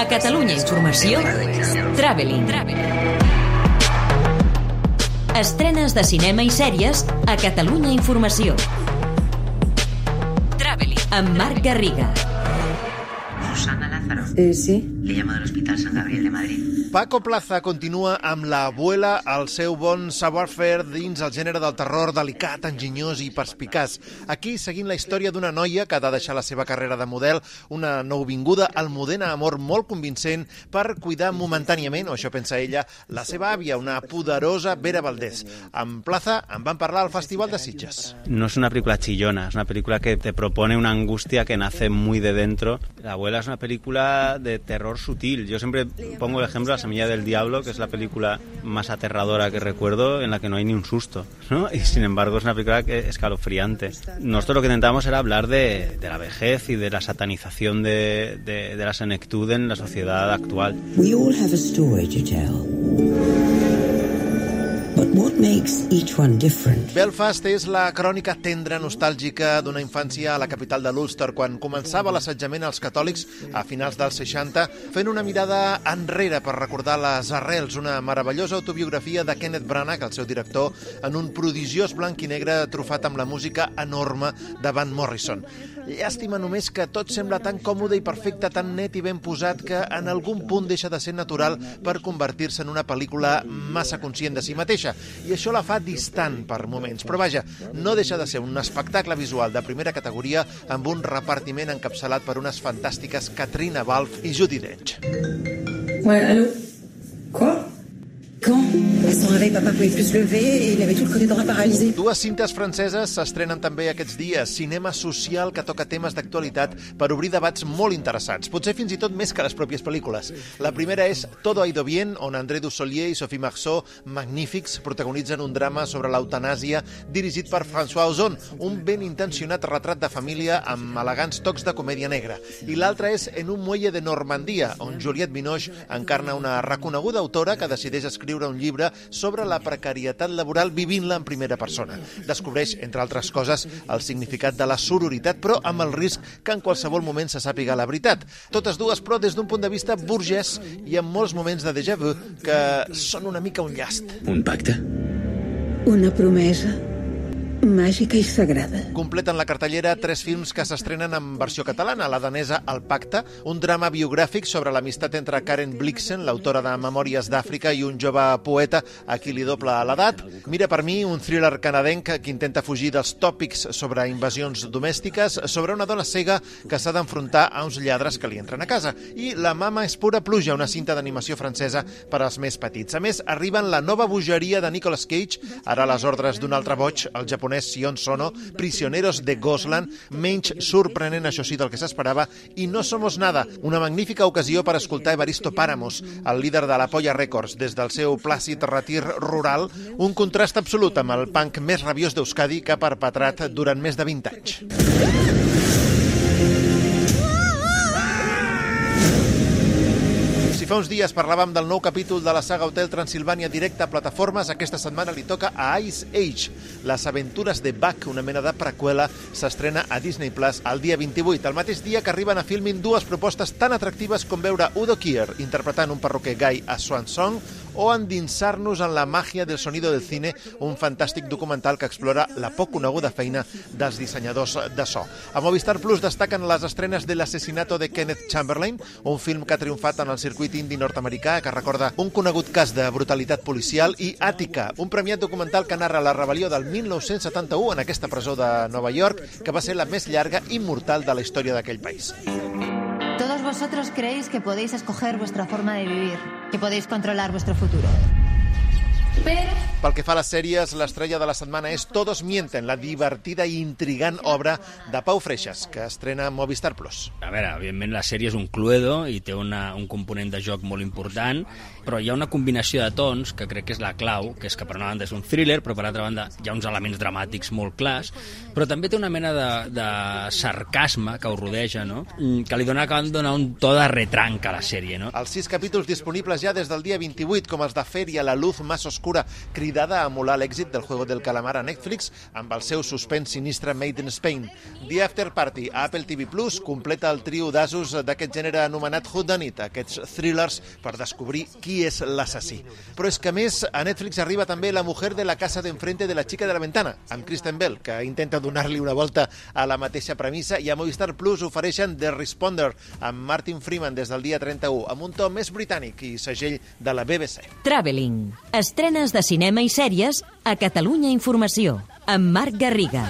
A Catalunya Informació, Traveling. Estrenes de cinema i sèries a Catalunya Informació. Traveling. Amb Marc Garriga. Susana Lázaro. Eh, sí. Le llamo del Hospital San Gabriel de Madrid. Paco Plaza continua amb la abuela al seu bon savoir-faire dins el gènere del terror delicat, enginyós i perspicaç. Aquí seguint la història d'una noia que ha de deixar la seva carrera de model, una nouvinguda almudena amor molt convincent per cuidar momentàniament, o això pensa ella, la seva àvia, una poderosa Vera Valdés. Amb Plaza en van parlar al Festival de Sitges. No es una película chillona, es una película que te propone una angustia que nace muy de dentro. La abuela es una película de terror sutil. Yo siempre pongo el ejemplo de La Semilla del Diablo, que es la película más aterradora que recuerdo, en la que no hay ni un susto. ¿no? Y sin embargo es una película que escalofriante. Nosotros lo que intentamos era hablar de, de la vejez y de la satanización de, de, de la senectud en la sociedad actual. We all have a story to tell. What makes each one different? Belfast és la crònica tendra, nostàlgica d'una infància a la capital de l'Ulster, quan començava l'assetjament als catòlics a finals dels 60, fent una mirada enrere per recordar les arrels, una meravellosa autobiografia de Kenneth Branagh, el seu director, en un prodigiós blanc i negre trufat amb la música enorme de Van Morrison. Llàstima només que tot sembla tan còmode i perfecte, tan net i ben posat, que en algun punt deixa de ser natural per convertir-se en una pel·lícula massa conscient de si mateixa. I això la fa distant per moments. Però vaja, no deixa de ser un espectacle visual de primera categoria amb un repartiment encapçalat per unes fantàstiques Katrina Balfe i Judi Dench. Ouais, allô Quoi Quand son réveil, papa pouvait plus se lever et il avait tout le côté droit paralysé. Dues cintes franceses s'estrenen també aquests dies. Cinema social que toca temes d'actualitat per obrir debats molt interessants, potser fins i tot més que les pròpies pel·lícules. La primera és Todo ha ido bien, on André Dussolier i Sophie Marceau, magnífics, protagonitzen un drama sobre l'eutanàsia dirigit per François Ozon, un ben intencionat retrat de família amb elegants tocs de comèdia negra. I l'altra és En un muelle de Normandia, on Juliette Binoche encarna una reconeguda autora que decideix escriure un llibre sobre la precarietat laboral vivint-la en primera persona. Descobreix, entre altres coses, el significat de la sororitat, però amb el risc que en qualsevol moment se sàpiga la veritat. Totes dues, però, des d'un punt de vista burgès i amb molts moments de déjà vu que són una mica un llast. Un pacte? Una promesa màgica i sagrada. Completen la cartellera tres films que s'estrenen en versió catalana, la danesa El Pacte, un drama biogràfic sobre l'amistat entre Karen Blixen, l'autora de Memòries d'Àfrica, i un jove poeta a qui li doble l'edat. Mira per mi, un thriller canadenc que intenta fugir dels tòpics sobre invasions domèstiques, sobre una dona cega que s'ha d'enfrontar a uns lladres que li entren a casa. I La mama és pura pluja, una cinta d'animació francesa per als més petits. A més, arriben la nova bogeria de Nicolas Cage, ara a les ordres d'un altre boig, el japonès Sion Sono, Prisioneros de Gosland, menys sorprenent, això sí, del que s'esperava, i No Somos Nada, una magnífica ocasió per escoltar Evaristo Páramos, el líder de la Polla Records, des del seu plàcid retir rural, un contrast absolut amb el punk més rabiós d'Euskadi que ha perpetrat durant més de 20 anys. Fa uns dies parlàvem del nou capítol de la saga Hotel Transilvània directe a plataformes, aquesta setmana li toca a Ice Age. Les aventures de Buck, una mena de preqüela, s'estrena a Disney Plus el dia 28, el mateix dia que arriben a Filmin dues propostes tan atractives com veure Udo Kier interpretant un perruquer gai a Swan Song o endinsar-nos en la màgia del sonido del cine, un fantàstic documental que explora la poc coneguda feina dels dissenyadors de so. A Movistar Plus destaquen les estrenes de l'assassinato de Kenneth Chamberlain, un film que ha triomfat en el circuit indi nord-americà que recorda un conegut cas de brutalitat policial i Àtica, un premiat documental que narra la rebel·lió del 1971 en aquesta presó de Nova York, que va ser la més llarga i mortal de la història d'aquell país. Vosotros creéis que podéis escoger vuestra forma de vivir, que podéis controlar vuestro futuro. Pero Pel que fa a les sèries, l'estrella de la setmana és Todos mienten, la divertida i intrigant obra de Pau Freixas, que estrena a Movistar Plus. A veure, evidentment la sèrie és un cluedo i té una, un component de joc molt important, però hi ha una combinació de tons que crec que és la clau, que és que per una banda és un thriller, però per altra banda hi ha uns elements dramàtics molt clars, però també té una mena de, de sarcasme que ho rodeja, no? Mm, que li dona, de donar un to de retranc a la sèrie, no? Els sis capítols disponibles ja des del dia 28, com els de Feria, La luz más oscura, Crió cridada a emular l'èxit del Juego del Calamar a Netflix amb el seu suspens sinistre Made in Spain. The After Party a Apple TV Plus completa el trio d'asos d'aquest gènere anomenat Whodunit, aquests thrillers per descobrir qui és l'assassí. Però és que, més, a Netflix arriba també La mujer de la casa d'enfrente de la chica de la ventana, amb Kristen Bell, que intenta donar-li una volta a la mateixa premissa, i a Movistar Plus ofereixen The Responder, amb Martin Freeman des del dia 31, amb un to més britànic i segell de la BBC. Traveling. Estrenes de cinema i sèries a Catalunya Informació, amb Marc Garriga.